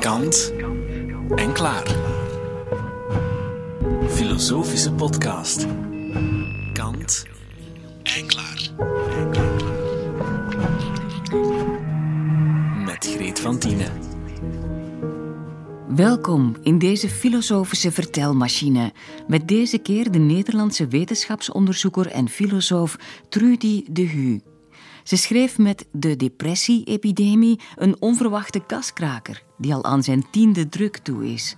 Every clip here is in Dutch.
Kant en klaar. Filosofische podcast. Kant en klaar. Welkom in deze filosofische vertelmachine. Met deze keer de Nederlandse wetenschapsonderzoeker en filosoof Trudy de Hu. Ze schreef met De Depressie-epidemie een onverwachte kaskraker die al aan zijn tiende druk toe is.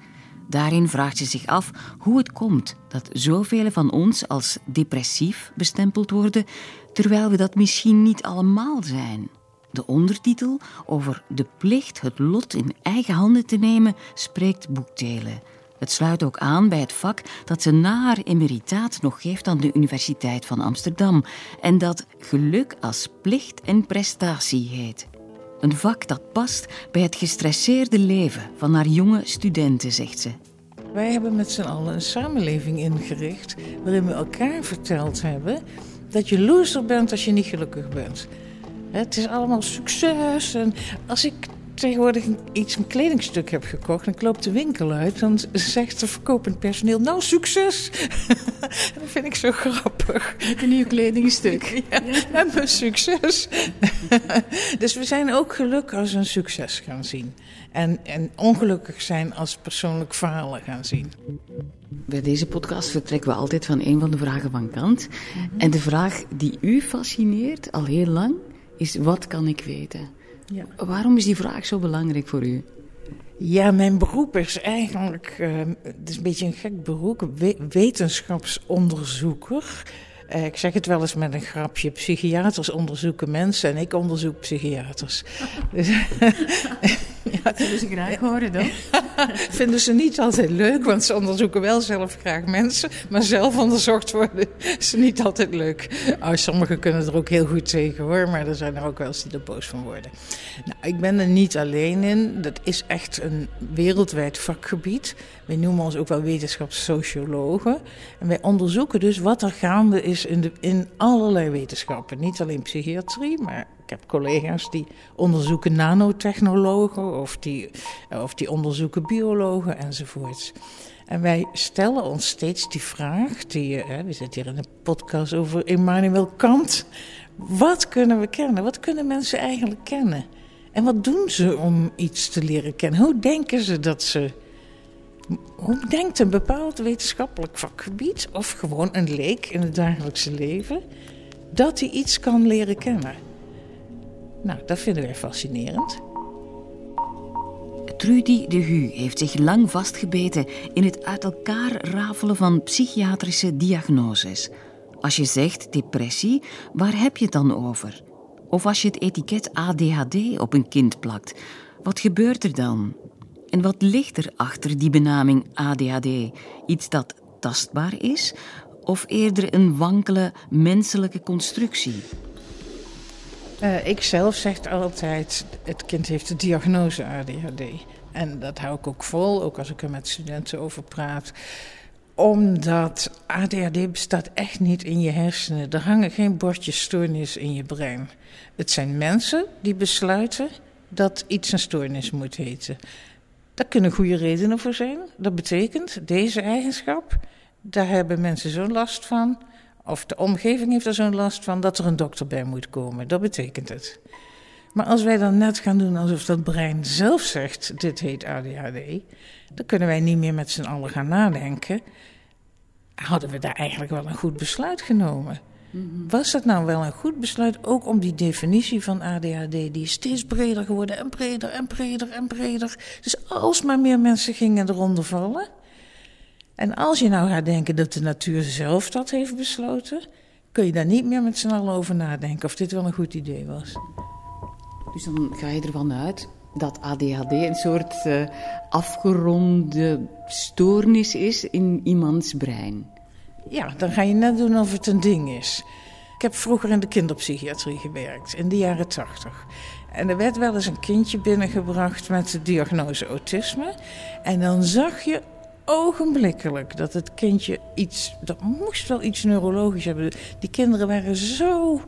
Daarin vraagt ze zich af hoe het komt dat zoveel van ons als depressief bestempeld worden, terwijl we dat misschien niet allemaal zijn. De ondertitel over de plicht het lot in eigen handen te nemen spreekt boekdelen. Het sluit ook aan bij het vak dat ze na haar emeritaat nog geeft aan de Universiteit van Amsterdam en dat geluk als plicht en prestatie heet. Een vak dat past bij het gestresseerde leven van haar jonge studenten, zegt ze. Wij hebben met z'n allen een samenleving ingericht waarin we elkaar verteld hebben dat je loser bent als je niet gelukkig bent. Het is allemaal succes. En als ik tegenwoordig iets een kledingstuk heb gekocht en ik loop de winkel uit, dan zegt de verkopend personeel: Nou, succes! dat vind ik zo grappig. Een nieuw kledingstuk. Ja, en mijn succes. dus we zijn ook gelukkig als een succes gaan zien. En, en ongelukkig zijn als persoonlijk falen gaan zien. Bij deze podcast vertrekken we altijd van een van de vragen van Kant. En de vraag die u fascineert al heel lang is: wat kan ik weten? Ja. Waarom is die vraag zo belangrijk voor u? Ja, mijn beroep is eigenlijk, uh, het is een beetje een gek beroep, we wetenschapsonderzoeker. Uh, ik zeg het wel eens met een grapje, psychiaters onderzoeken mensen en ik onderzoek psychiaters. dus, dat willen ze graag horen dan. Vinden ze niet altijd leuk, want ze onderzoeken wel zelf graag mensen, maar zelf onderzocht worden is niet altijd leuk. Oh, sommigen kunnen er ook heel goed tegen hoor, maar er zijn er ook wel eens die er boos van worden. Nou, ik ben er niet alleen in, dat is echt een wereldwijd vakgebied. Wij noemen ons ook wel wetenschapssociologen. En wij onderzoeken dus wat er gaande is in, de, in allerlei wetenschappen. Niet alleen psychiatrie, maar ik heb collega's die onderzoeken nanotechnologen of die, of die onderzoeken biologen enzovoorts. En wij stellen ons steeds die vraag, die, hè, we zitten hier in een podcast over Immanuel Kant. Wat kunnen we kennen? Wat kunnen mensen eigenlijk kennen? En wat doen ze om iets te leren kennen? Hoe denken ze dat ze hoe denkt een bepaald wetenschappelijk vakgebied, of gewoon een leek in het dagelijkse leven, dat hij iets kan leren kennen? Nou, dat vinden wij fascinerend. Trudy de Hu heeft zich lang vastgebeten in het uit elkaar rafelen van psychiatrische diagnoses. Als je zegt depressie, waar heb je het dan over? Of als je het etiket ADHD op een kind plakt, wat gebeurt er dan? En wat ligt er achter die benaming ADHD? Iets dat tastbaar is of eerder een wankele menselijke constructie? Uh, ik zelf zeg altijd, het kind heeft de diagnose ADHD. En dat hou ik ook vol, ook als ik er met studenten over praat. Omdat ADHD bestaat echt niet in je hersenen. Er hangen geen bordjes stoornis in je brein. Het zijn mensen die besluiten dat iets een stoornis moet heten. Daar kunnen goede redenen voor zijn. Dat betekent, deze eigenschap, daar hebben mensen zo'n last van, of de omgeving heeft er zo'n last van, dat er een dokter bij moet komen. Dat betekent het. Maar als wij dan net gaan doen alsof dat brein zelf zegt, dit heet ADHD, dan kunnen wij niet meer met z'n allen gaan nadenken. Hadden we daar eigenlijk wel een goed besluit genomen? Was dat nou wel een goed besluit, ook om die definitie van ADHD, die is steeds breder geworden en breder en breder en breder. Dus alsmaar meer mensen gingen eronder vallen. En als je nou gaat denken dat de natuur zelf dat heeft besloten, kun je daar niet meer met z'n allen over nadenken of dit wel een goed idee was. Dus dan ga je ervan uit dat ADHD een soort uh, afgeronde stoornis is in iemands brein. Ja, dan ga je net doen of het een ding is. Ik heb vroeger in de kinderpsychiatrie gewerkt, in de jaren tachtig. En er werd wel eens een kindje binnengebracht met de diagnose autisme. En dan zag je ogenblikkelijk dat het kindje iets, dat moest wel iets neurologisch hebben. Die kinderen waren zo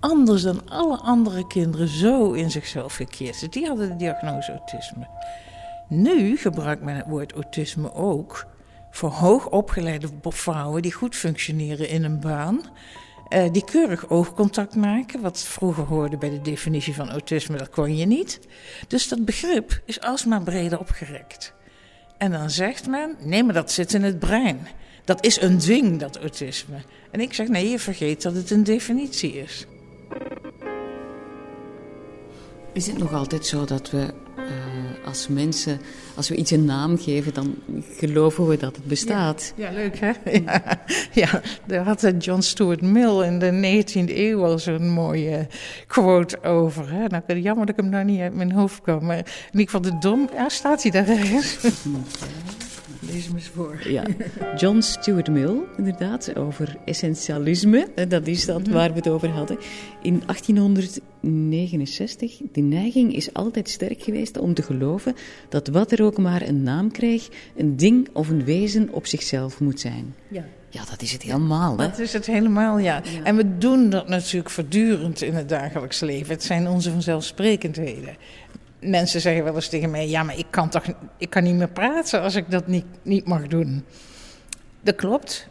anders dan alle andere kinderen, zo in zichzelf gekeerd. Dus die hadden de diagnose autisme. Nu gebruikt men het woord autisme ook voor hoogopgeleide vrouwen die goed functioneren in een baan. Uh, die keurig oogcontact maken, wat vroeger hoorde bij de definitie van autisme, dat kon je niet. Dus dat begrip is alsmaar breder opgerekt. En dan zegt men, nee, maar dat zit in het brein. Dat is een dwing, dat autisme. En ik zeg, nee, je vergeet dat het een definitie is. Is het nog altijd zo dat we uh, als mensen, als we iets een naam geven, dan geloven we dat het bestaat? Ja, ja leuk hè? Ja, ja, daar had John Stuart Mill in de 19e eeuw al zo'n mooie quote over. Hè? Nou, jammer dat ik hem nou niet uit mijn hoofd kwam. Maar in ieder geval de dom, ja, staat hij daar ergens? Lees hem eens voor. Ja. John Stuart Mill, inderdaad, over essentialisme. Dat is dat waar we het over hadden. In 1869, de neiging is altijd sterk geweest om te geloven dat wat er ook maar een naam kreeg, een ding of een wezen op zichzelf moet zijn. Ja. Ja, dat is het helemaal, hè? Dat is het helemaal, ja. ja. En we doen dat natuurlijk voortdurend in het dagelijks leven. Het zijn onze vanzelfsprekendheden mensen zeggen wel eens tegen mij: ja, maar ik kan toch ik kan niet meer praten als ik dat niet, niet mag doen. Dat klopt.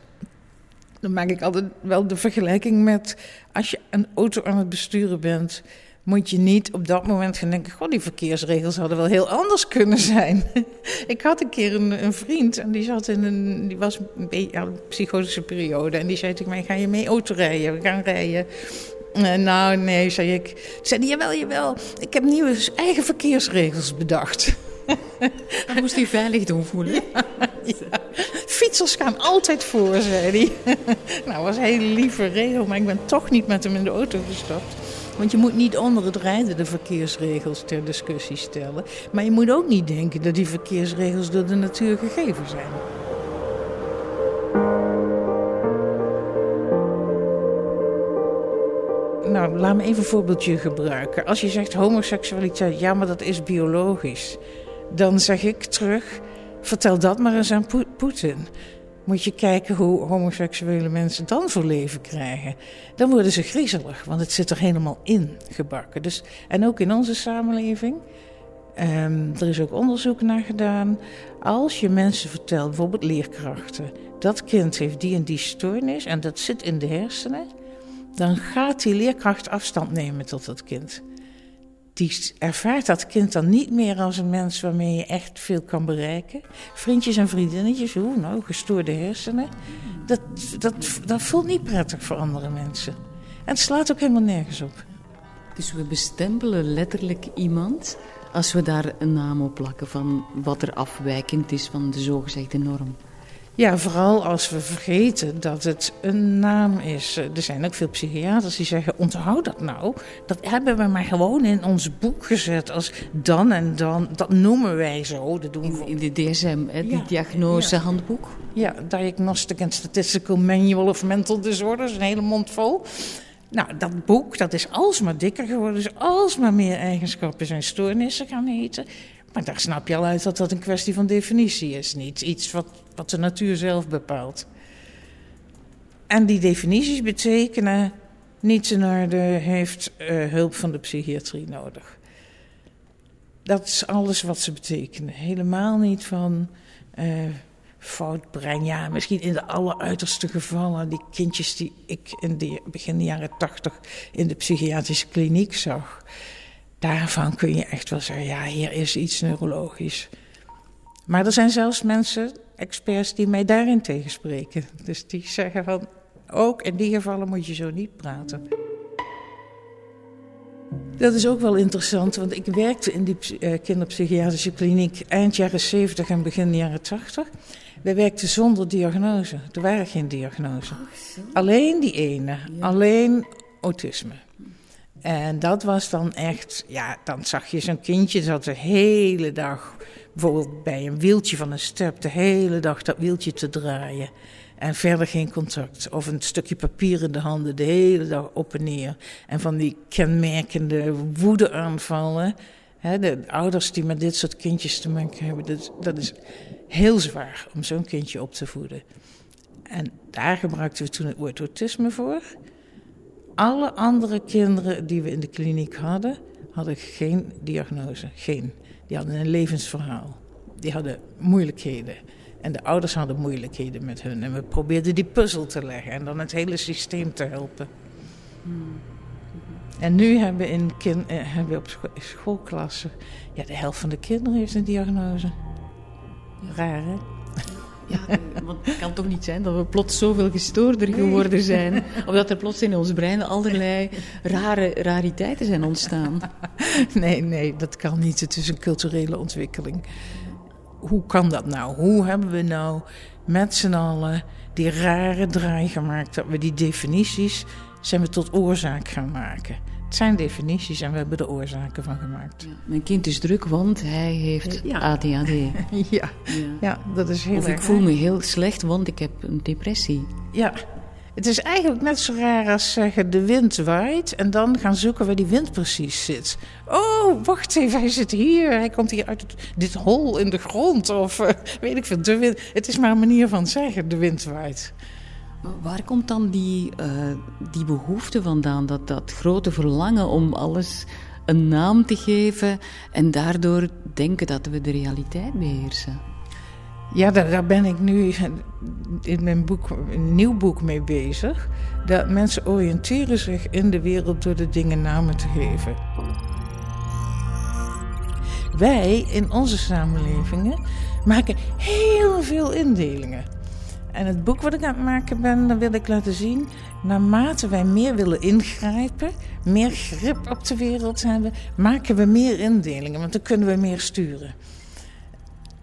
Dan maak ik altijd wel de vergelijking met als je een auto aan het besturen bent. Moet je niet op dat moment gaan denken: Goh, die verkeersregels hadden wel heel anders kunnen zijn. ik had een keer een, een, vriend en die zat in een. die was een beetje een psychotische periode. En die zei tegen mij: Ga je mee autorijden? We gaan rijden. Uh, nou, nee, zei ik. Zei hij, jawel, jawel. Ik heb nieuwe eigen verkeersregels bedacht. Dan moest hij veilig doen voelen. Ja, Fietsers gaan altijd voor, zei hij. nou, was een hele lieve regel, maar ik ben toch niet met hem in de auto gestapt. Want je moet niet onder het rijden de verkeersregels ter discussie stellen. Maar je moet ook niet denken dat die verkeersregels door de natuur gegeven zijn. Nou, laat me even een voorbeeldje gebruiken. Als je zegt homoseksualiteit, ja, maar dat is biologisch. Dan zeg ik terug, vertel dat maar eens aan Poetin. Moet je kijken hoe homoseksuele mensen dan voor leven krijgen. Dan worden ze griezelig, want het zit er helemaal in gebakken. Dus, en ook in onze samenleving. Um, er is ook onderzoek naar gedaan. Als je mensen vertelt, bijvoorbeeld leerkrachten, dat kind heeft die en die stoornis en dat zit in de hersenen dan gaat die leerkracht afstand nemen tot dat kind. Die ervaart dat kind dan niet meer als een mens waarmee je echt veel kan bereiken. Vriendjes en vriendinnetjes, hoe nou, gestoorde hersenen. Dat, dat, dat voelt niet prettig voor andere mensen. En het slaat ook helemaal nergens op. Dus we bestempelen letterlijk iemand als we daar een naam op plakken van wat er afwijkend is van de zogezegde norm. Ja, vooral als we vergeten dat het een naam is. Er zijn ook veel psychiaters die zeggen: onthoud dat nou. Dat hebben we maar gewoon in ons boek gezet als dan en dan. Dat noemen wij zo. Dat doen we in de DSM, hè, die diagnosehandboek. Ja, Diagnostic and Statistical Manual of Mental Disorders, een hele mond vol. Nou, dat boek dat is alsmaar dikker geworden, dus alsmaar meer eigenschappen zijn stoornissen gaan heten. Maar daar snap je al uit dat dat een kwestie van definitie is, niet iets wat, wat de natuur zelf bepaalt. En die definities betekenen niets in orde heeft uh, hulp van de psychiatrie nodig. Dat is alles wat ze betekenen. Helemaal niet van uh, fout brein. Ja, misschien in de alleruiterste gevallen. Die kindjes die ik in de begin jaren tachtig in de psychiatrische kliniek zag daarvan kun je echt wel zeggen, ja, hier is iets neurologisch. Maar er zijn zelfs mensen, experts, die mij daarin tegenspreken. Dus die zeggen van, ook in die gevallen moet je zo niet praten. Dat is ook wel interessant, want ik werkte in die uh, kinderpsychiatrische kliniek eind jaren 70 en begin jaren 80. Wij werkten zonder diagnose. Er waren geen diagnose. Alleen die ene, alleen autisme. En dat was dan echt, ja, dan zag je zo'n kindje dat de hele dag, bijvoorbeeld bij een wieltje van een step, de hele dag dat wieltje te draaien. En verder geen contact. Of een stukje papier in de handen, de hele dag op en neer. En van die kenmerkende woedeaanvallen. de ouders die met dit soort kindjes te maken hebben, dat, dat is heel zwaar om zo'n kindje op te voeden. En daar gebruikten we toen het woord autisme voor. Alle andere kinderen die we in de kliniek hadden, hadden geen diagnose. Geen. Die hadden een levensverhaal. Die hadden moeilijkheden. En de ouders hadden moeilijkheden met hun. En we probeerden die puzzel te leggen en dan het hele systeem te helpen. Hmm. En nu hebben we, in kind, eh, hebben we op schoolklassen... Ja, de helft van de kinderen heeft een diagnose. Raar, hè? Ja, want het kan toch niet zijn dat we plots zoveel gestoorder geworden zijn. Of dat er plots in ons brein allerlei rare rariteiten zijn ontstaan. Nee, nee, dat kan niet. Het is een culturele ontwikkeling. Hoe kan dat nou? Hoe hebben we nou met z'n allen die rare draai gemaakt dat we die definities zijn we tot oorzaak gaan maken? Het zijn definities en we hebben er oorzaken van gemaakt. Ja, mijn kind is druk, want hij heeft ADHD. Ja. ja. Ja. dat is heel Of ik voel me heel slecht, want ik heb een depressie. Ja, het is eigenlijk net zo raar als zeggen de wind waait en dan gaan zoeken waar die wind precies zit. Oh, wacht even, hij zit hier. Hij komt hier uit dit hol in de grond of uh, weet ik veel. De wind. Het is maar een manier van zeggen, de wind waait. Waar komt dan die, uh, die behoefte vandaan? Dat, dat grote verlangen om alles een naam te geven en daardoor denken dat we de realiteit beheersen? Ja, daar, ben ik nu in mijn boek, nieuw boek mee bezig. Dat mensen oriënteren zich in de wereld door de dingen namen te geven. Wij in onze samenlevingen maken heel veel indelingen. En het boek wat ik aan het maken ben, dan wil ik laten zien, naarmate wij meer willen ingrijpen, meer grip op de wereld hebben, maken we meer indelingen, want dan kunnen we meer sturen.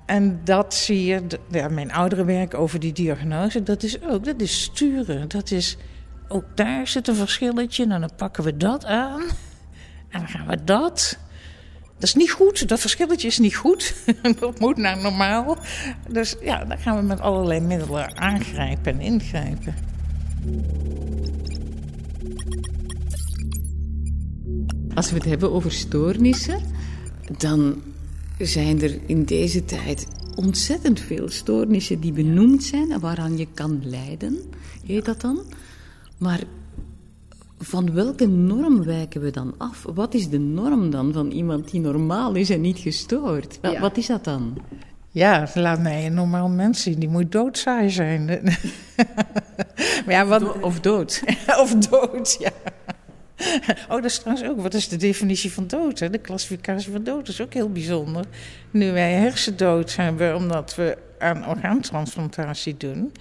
En dat zie je, ja, mijn oudere werk over die diagnose, dat is ook, dat is sturen. Dat is, ook daar zit een verschilletje, en dan pakken we dat aan en dan gaan we dat. Dat is niet goed, dat verschilletje is niet goed. dat moet naar normaal. Dus ja, daar gaan we met allerlei middelen aangrijpen en ingrijpen. Als we het hebben over stoornissen, dan zijn er in deze tijd ontzettend veel stoornissen die benoemd zijn en waaraan je kan lijden, heet dat dan. Maar van welke norm wijken we dan af? Wat is de norm dan van iemand die normaal is en niet gestoord? Wat is dat dan? Ja, laat mij een normaal mens zien. Die moet doodzaai zijn. maar ja, wat... of dood. of dood, ja. Oh, dat is trouwens ook. Wat is de definitie van dood? Hè? De klassificatie van dood is ook heel bijzonder. Nu wij hersendood hebben omdat we aan orgaantransplantatie doen.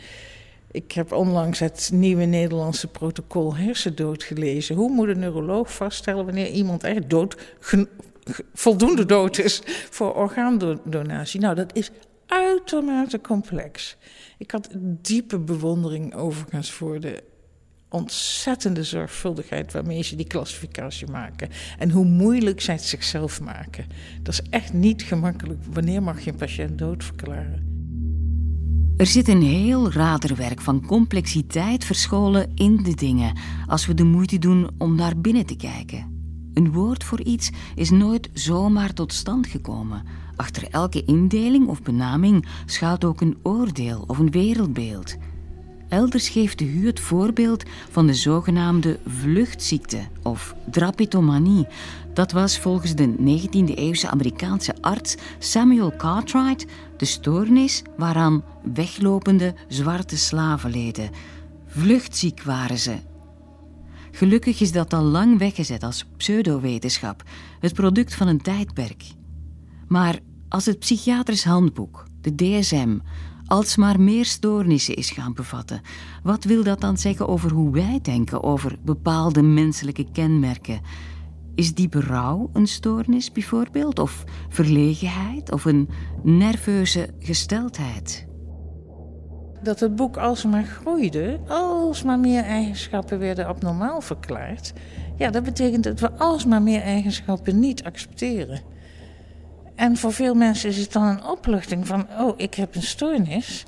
Ik heb onlangs het nieuwe Nederlandse protocol hersendood gelezen. Hoe moet een neuroloog vaststellen wanneer iemand echt dood, voldoende dood is voor orgaandonatie? Nou, dat is uitermate complex. Ik had diepe bewondering overigens voor de ontzettende zorgvuldigheid waarmee ze die klassificatie maken. En hoe moeilijk zij het zichzelf maken. Dat is echt niet gemakkelijk. Wanneer mag je een patiënt doodverklaren? Er zit een heel raderwerk van complexiteit verscholen in de dingen als we de moeite doen om naar binnen te kijken. Een woord voor iets is nooit zomaar tot stand gekomen. Achter elke indeling of benaming schuilt ook een oordeel of een wereldbeeld. Elders geeft de Hu het voorbeeld van de zogenaamde vluchtziekte of drapitomanie. Dat was volgens de 19e-eeuwse Amerikaanse arts Samuel Cartwright de stoornis waaraan weglopende zwarte slaven leden. Vluchtziek waren ze. Gelukkig is dat al lang weggezet als pseudowetenschap, het product van een tijdperk. Maar als het psychiatrisch handboek, de DSM, alsmaar meer stoornissen is gaan bevatten. Wat wil dat dan zeggen over hoe wij denken over bepaalde menselijke kenmerken? Is die berouw een stoornis bijvoorbeeld? Of verlegenheid? Of een nerveuze gesteldheid? Dat het boek alsmaar groeide, alsmaar meer eigenschappen werden abnormaal verklaard. Ja, dat betekent dat we alsmaar meer eigenschappen niet accepteren. En voor veel mensen is het dan een opluchting van, oh, ik heb een stoornis.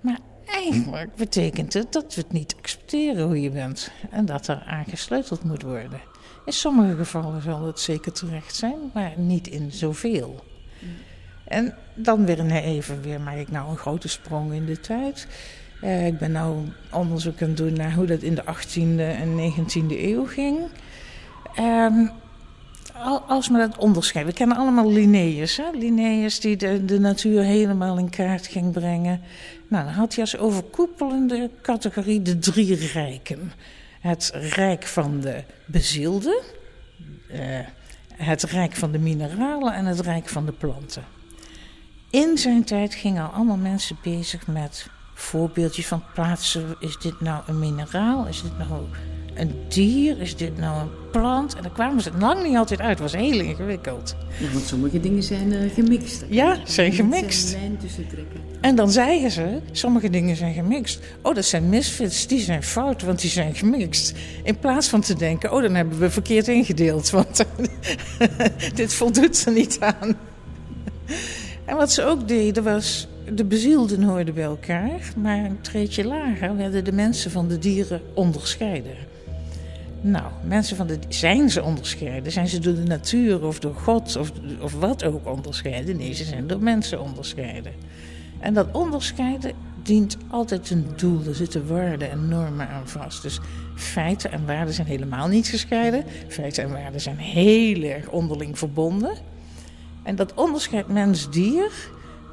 Maar eigenlijk betekent het dat we het niet accepteren hoe je bent. En dat er aangesleuteld moet worden. In sommige gevallen zal het zeker terecht zijn, maar niet in zoveel. En dan weer even weer maak ik nou een grote sprong in de tijd. Uh, ik ben nou onderzoek aan het doen naar hoe dat in de 18e en 19e eeuw ging. Um, als we dat onderscheiden. We kennen allemaal Linnaeus. Hè? Linnaeus die de, de natuur helemaal in kaart ging brengen. Nou, dan had hij als overkoepelende categorie de drie rijken. Het rijk van de bezielden, uh, het rijk van de mineralen en het rijk van de planten. In zijn tijd gingen allemaal mensen bezig met voorbeeldjes van plaatsen. Is dit nou een mineraal? Is dit nou een dier? Is dit nou een plant? En daar kwamen ze lang niet altijd uit. Het was heel ingewikkeld. Ja, want sommige dingen zijn uh, gemixt. Ja, zijn gemixt. Zijn lijn tussen trekken. En dan zeggen ze, sommige dingen zijn gemixt. Oh, dat zijn misfits, die zijn fout, want die zijn gemixt. In plaats van te denken, oh, dan hebben we verkeerd ingedeeld. Want dit voldoet er niet aan. En wat ze ook deden was, de bezielden hoorden bij elkaar, maar een treedje lager werden de mensen van de dieren onderscheiden. Nou, mensen van de zijn ze onderscheiden? Zijn ze door de natuur of door God of, of wat ook onderscheiden? Nee, ze zijn door mensen onderscheiden. En dat onderscheiden dient altijd een doel. Er zitten waarden en normen aan vast. Dus feiten en waarden zijn helemaal niet gescheiden. Feiten en waarden zijn heel erg onderling verbonden. En dat onderscheid mens-dier,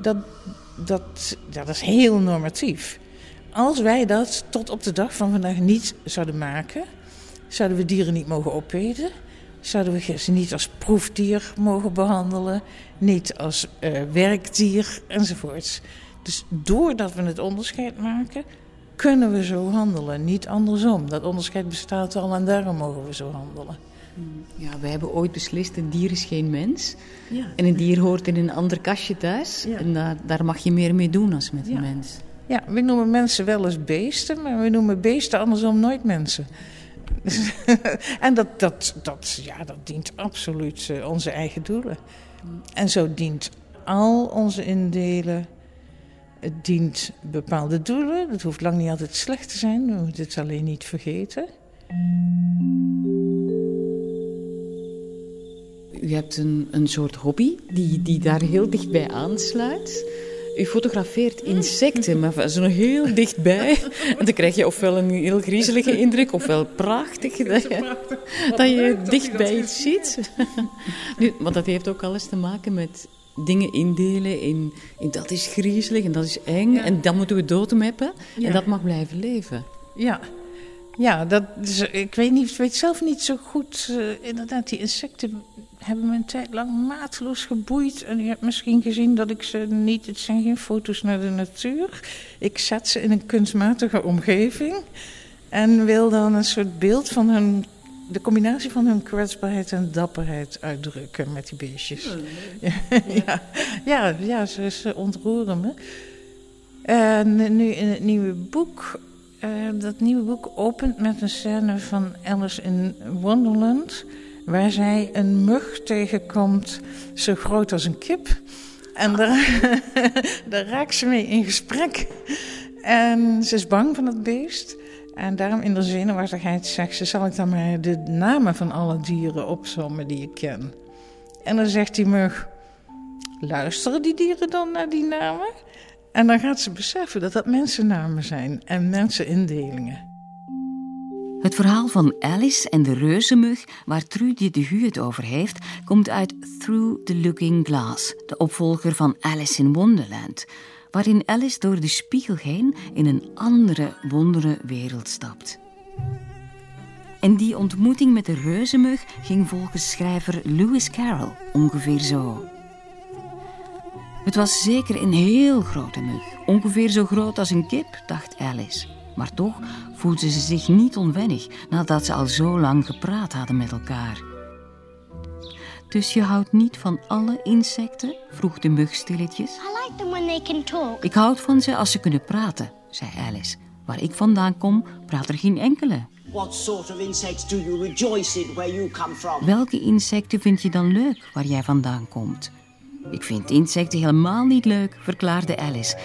dat, dat, dat is heel normatief. Als wij dat tot op de dag van vandaag niet zouden maken, zouden we dieren niet mogen opeten. Zouden we ze niet als proefdier mogen behandelen, niet als uh, werkdier enzovoorts. Dus doordat we het onderscheid maken, kunnen we zo handelen, niet andersom. Dat onderscheid bestaat al en daarom mogen we zo handelen. Ja, wij hebben ooit beslist, een dier is geen mens. Ja. En een dier hoort in een ander kastje thuis. En daar, daar mag je meer mee doen als met een mens. Ja, we noemen mensen wel eens beesten, maar we noemen beesten andersom nooit mensen. en dat, dat, dat, ja, dat dient absoluut eh, onze eigen doelen. En zo dient al onze indelen. Het dient bepaalde doelen. Dat hoeft lang niet altijd slecht te zijn. We moeten het alleen niet vergeten. U hebt een, een soort hobby die, die daar heel dichtbij aansluit. U fotografeert insecten, maar zo heel dichtbij. En dan krijg je ofwel een heel griezelige indruk, ofwel prachtig. Dat je, dat je dichtbij iets ziet. Nu, want dat heeft ook alles te maken met dingen indelen in, in dat is griezelig en dat is eng. En dan moeten we doodmappen. Ja. En dat mag blijven leven. Ja, ja, dat, dus, ik weet, niet, weet zelf niet zo goed. Uh, inderdaad, die insecten hebben me een tijd lang maatloos geboeid. En je hebt misschien gezien dat ik ze niet... Het zijn geen foto's naar de natuur. Ik zet ze in een kunstmatige omgeving. En wil dan een soort beeld van hun... De combinatie van hun kwetsbaarheid en dapperheid uitdrukken met die beestjes. Oh, ja, ja, ja, ja, ze, ze ontroeren me. En nu in het nieuwe boek uh, dat nieuwe boek opent met een scène van Alice in Wonderland. Waar zij een mug tegenkomt, zo groot als een kip. En daar, daar raakt ze mee in gesprek. En ze is bang van het beest. En daarom in de zenuwachtigheid zegt ze: Zal ik dan maar de namen van alle dieren opzommen die ik ken? En dan zegt die mug: Luisteren die dieren dan naar die namen? En dan gaat ze beseffen dat dat mensennamen zijn en mensenindelingen. Het verhaal van Alice en de reuzenmug, waar Trudy de Hu het over heeft, komt uit Through the Looking Glass, de opvolger van Alice in Wonderland, waarin Alice door de spiegel heen in een andere wondere wereld stapt. En die ontmoeting met de reuzenmug ging volgens schrijver Lewis Carroll ongeveer zo. Het was zeker een heel grote mug, ongeveer zo groot als een kip, dacht Alice. Maar toch voelde ze zich niet onwennig nadat ze al zo lang gepraat hadden met elkaar. Dus je houdt niet van alle insecten? vroeg de mug stilletjes. I like them when they can talk. Ik houd van ze als ze kunnen praten, zei Alice. Waar ik vandaan kom, praat er geen enkele. What sort of insects do you rejoice in where you come from? Welke insecten vind je dan leuk waar jij vandaan komt? Ik vind insecten helemaal niet leuk, verklaarde Alice,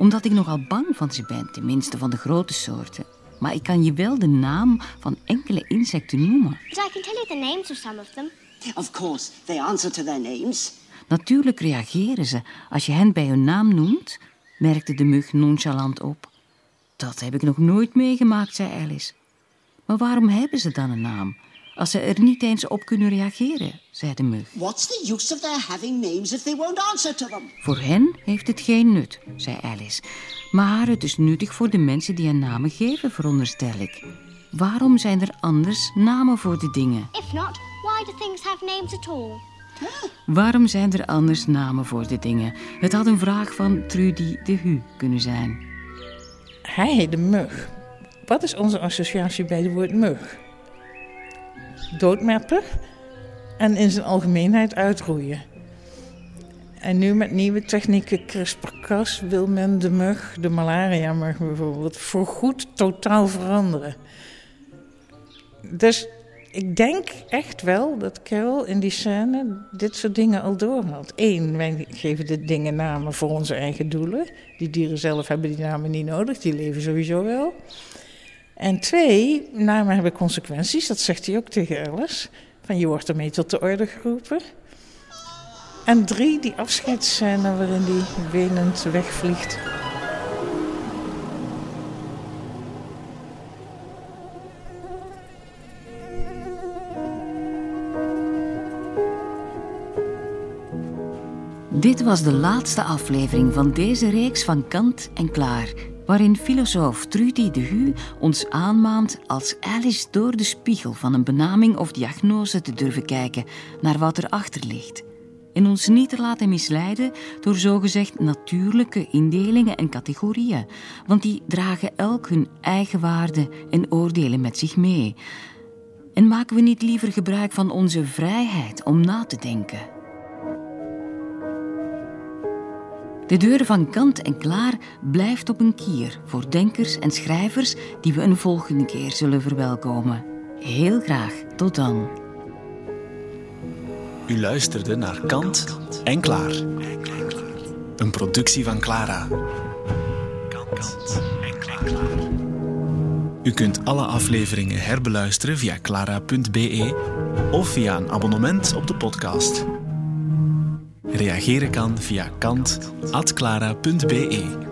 omdat ik nogal bang van ze ben, tenminste van de grote soorten. maar ik kan je wel de naam van enkele insecten noemen. But I can tell you the names of some of them. Of course, they answer to their names. Natuurlijk reageren ze als je hen bij hun naam noemt, merkte de mug nonchalant op. Dat heb ik nog nooit meegemaakt, zei Alice. Maar waarom hebben ze dan een naam? Als ze er niet eens op kunnen reageren, zei de mug. What's the use of their having names if they won't answer to them? Voor hen heeft het geen nut, zei Alice. Maar het is nuttig voor de mensen die hen namen geven, veronderstel ik. Waarom zijn er anders namen voor de dingen? If not, why do things have names at all? Waarom zijn er anders namen voor de dingen? Het had een vraag van Trudy de Hu kunnen zijn. Hij, de mug. Wat is onze associatie bij het woord mug? Doodmepper en in zijn algemeenheid uitroeien. En nu met nieuwe technieken CRISPR-Cas wil men de mug, de malaria-mug bijvoorbeeld, voorgoed totaal veranderen. Dus ik denk echt wel dat Carol in die scène dit soort dingen al door had. Eén, wij geven de dingen namen voor onze eigen doelen. Die dieren zelf hebben die namen niet nodig, die leven sowieso wel. En twee, namen hebben consequenties, dat zegt hij ook tegen Alice. Van je wordt ermee tot de orde geroepen. En drie, die afscheidsscène waarin die wenend wegvliegt. Dit was de laatste aflevering van deze reeks van Kant en Klaar, waarin filosoof Trudy de Hu ons aanmaant als Alice door de spiegel van een benaming of diagnose te durven kijken naar wat erachter ligt. En ons niet te laten misleiden door zogezegd natuurlijke indelingen en categorieën, want die dragen elk hun eigen waarden en oordelen met zich mee. En maken we niet liever gebruik van onze vrijheid om na te denken? De deur van kant en klaar blijft op een kier voor denkers en schrijvers die we een volgende keer zullen verwelkomen. Heel graag, tot dan. U luisterde naar Kant en Klaar. Een productie van Clara. Kant en Klaar. U kunt alle afleveringen herbeluisteren via clara.be of via een abonnement op de podcast. Reageren kan via kant.clara.be.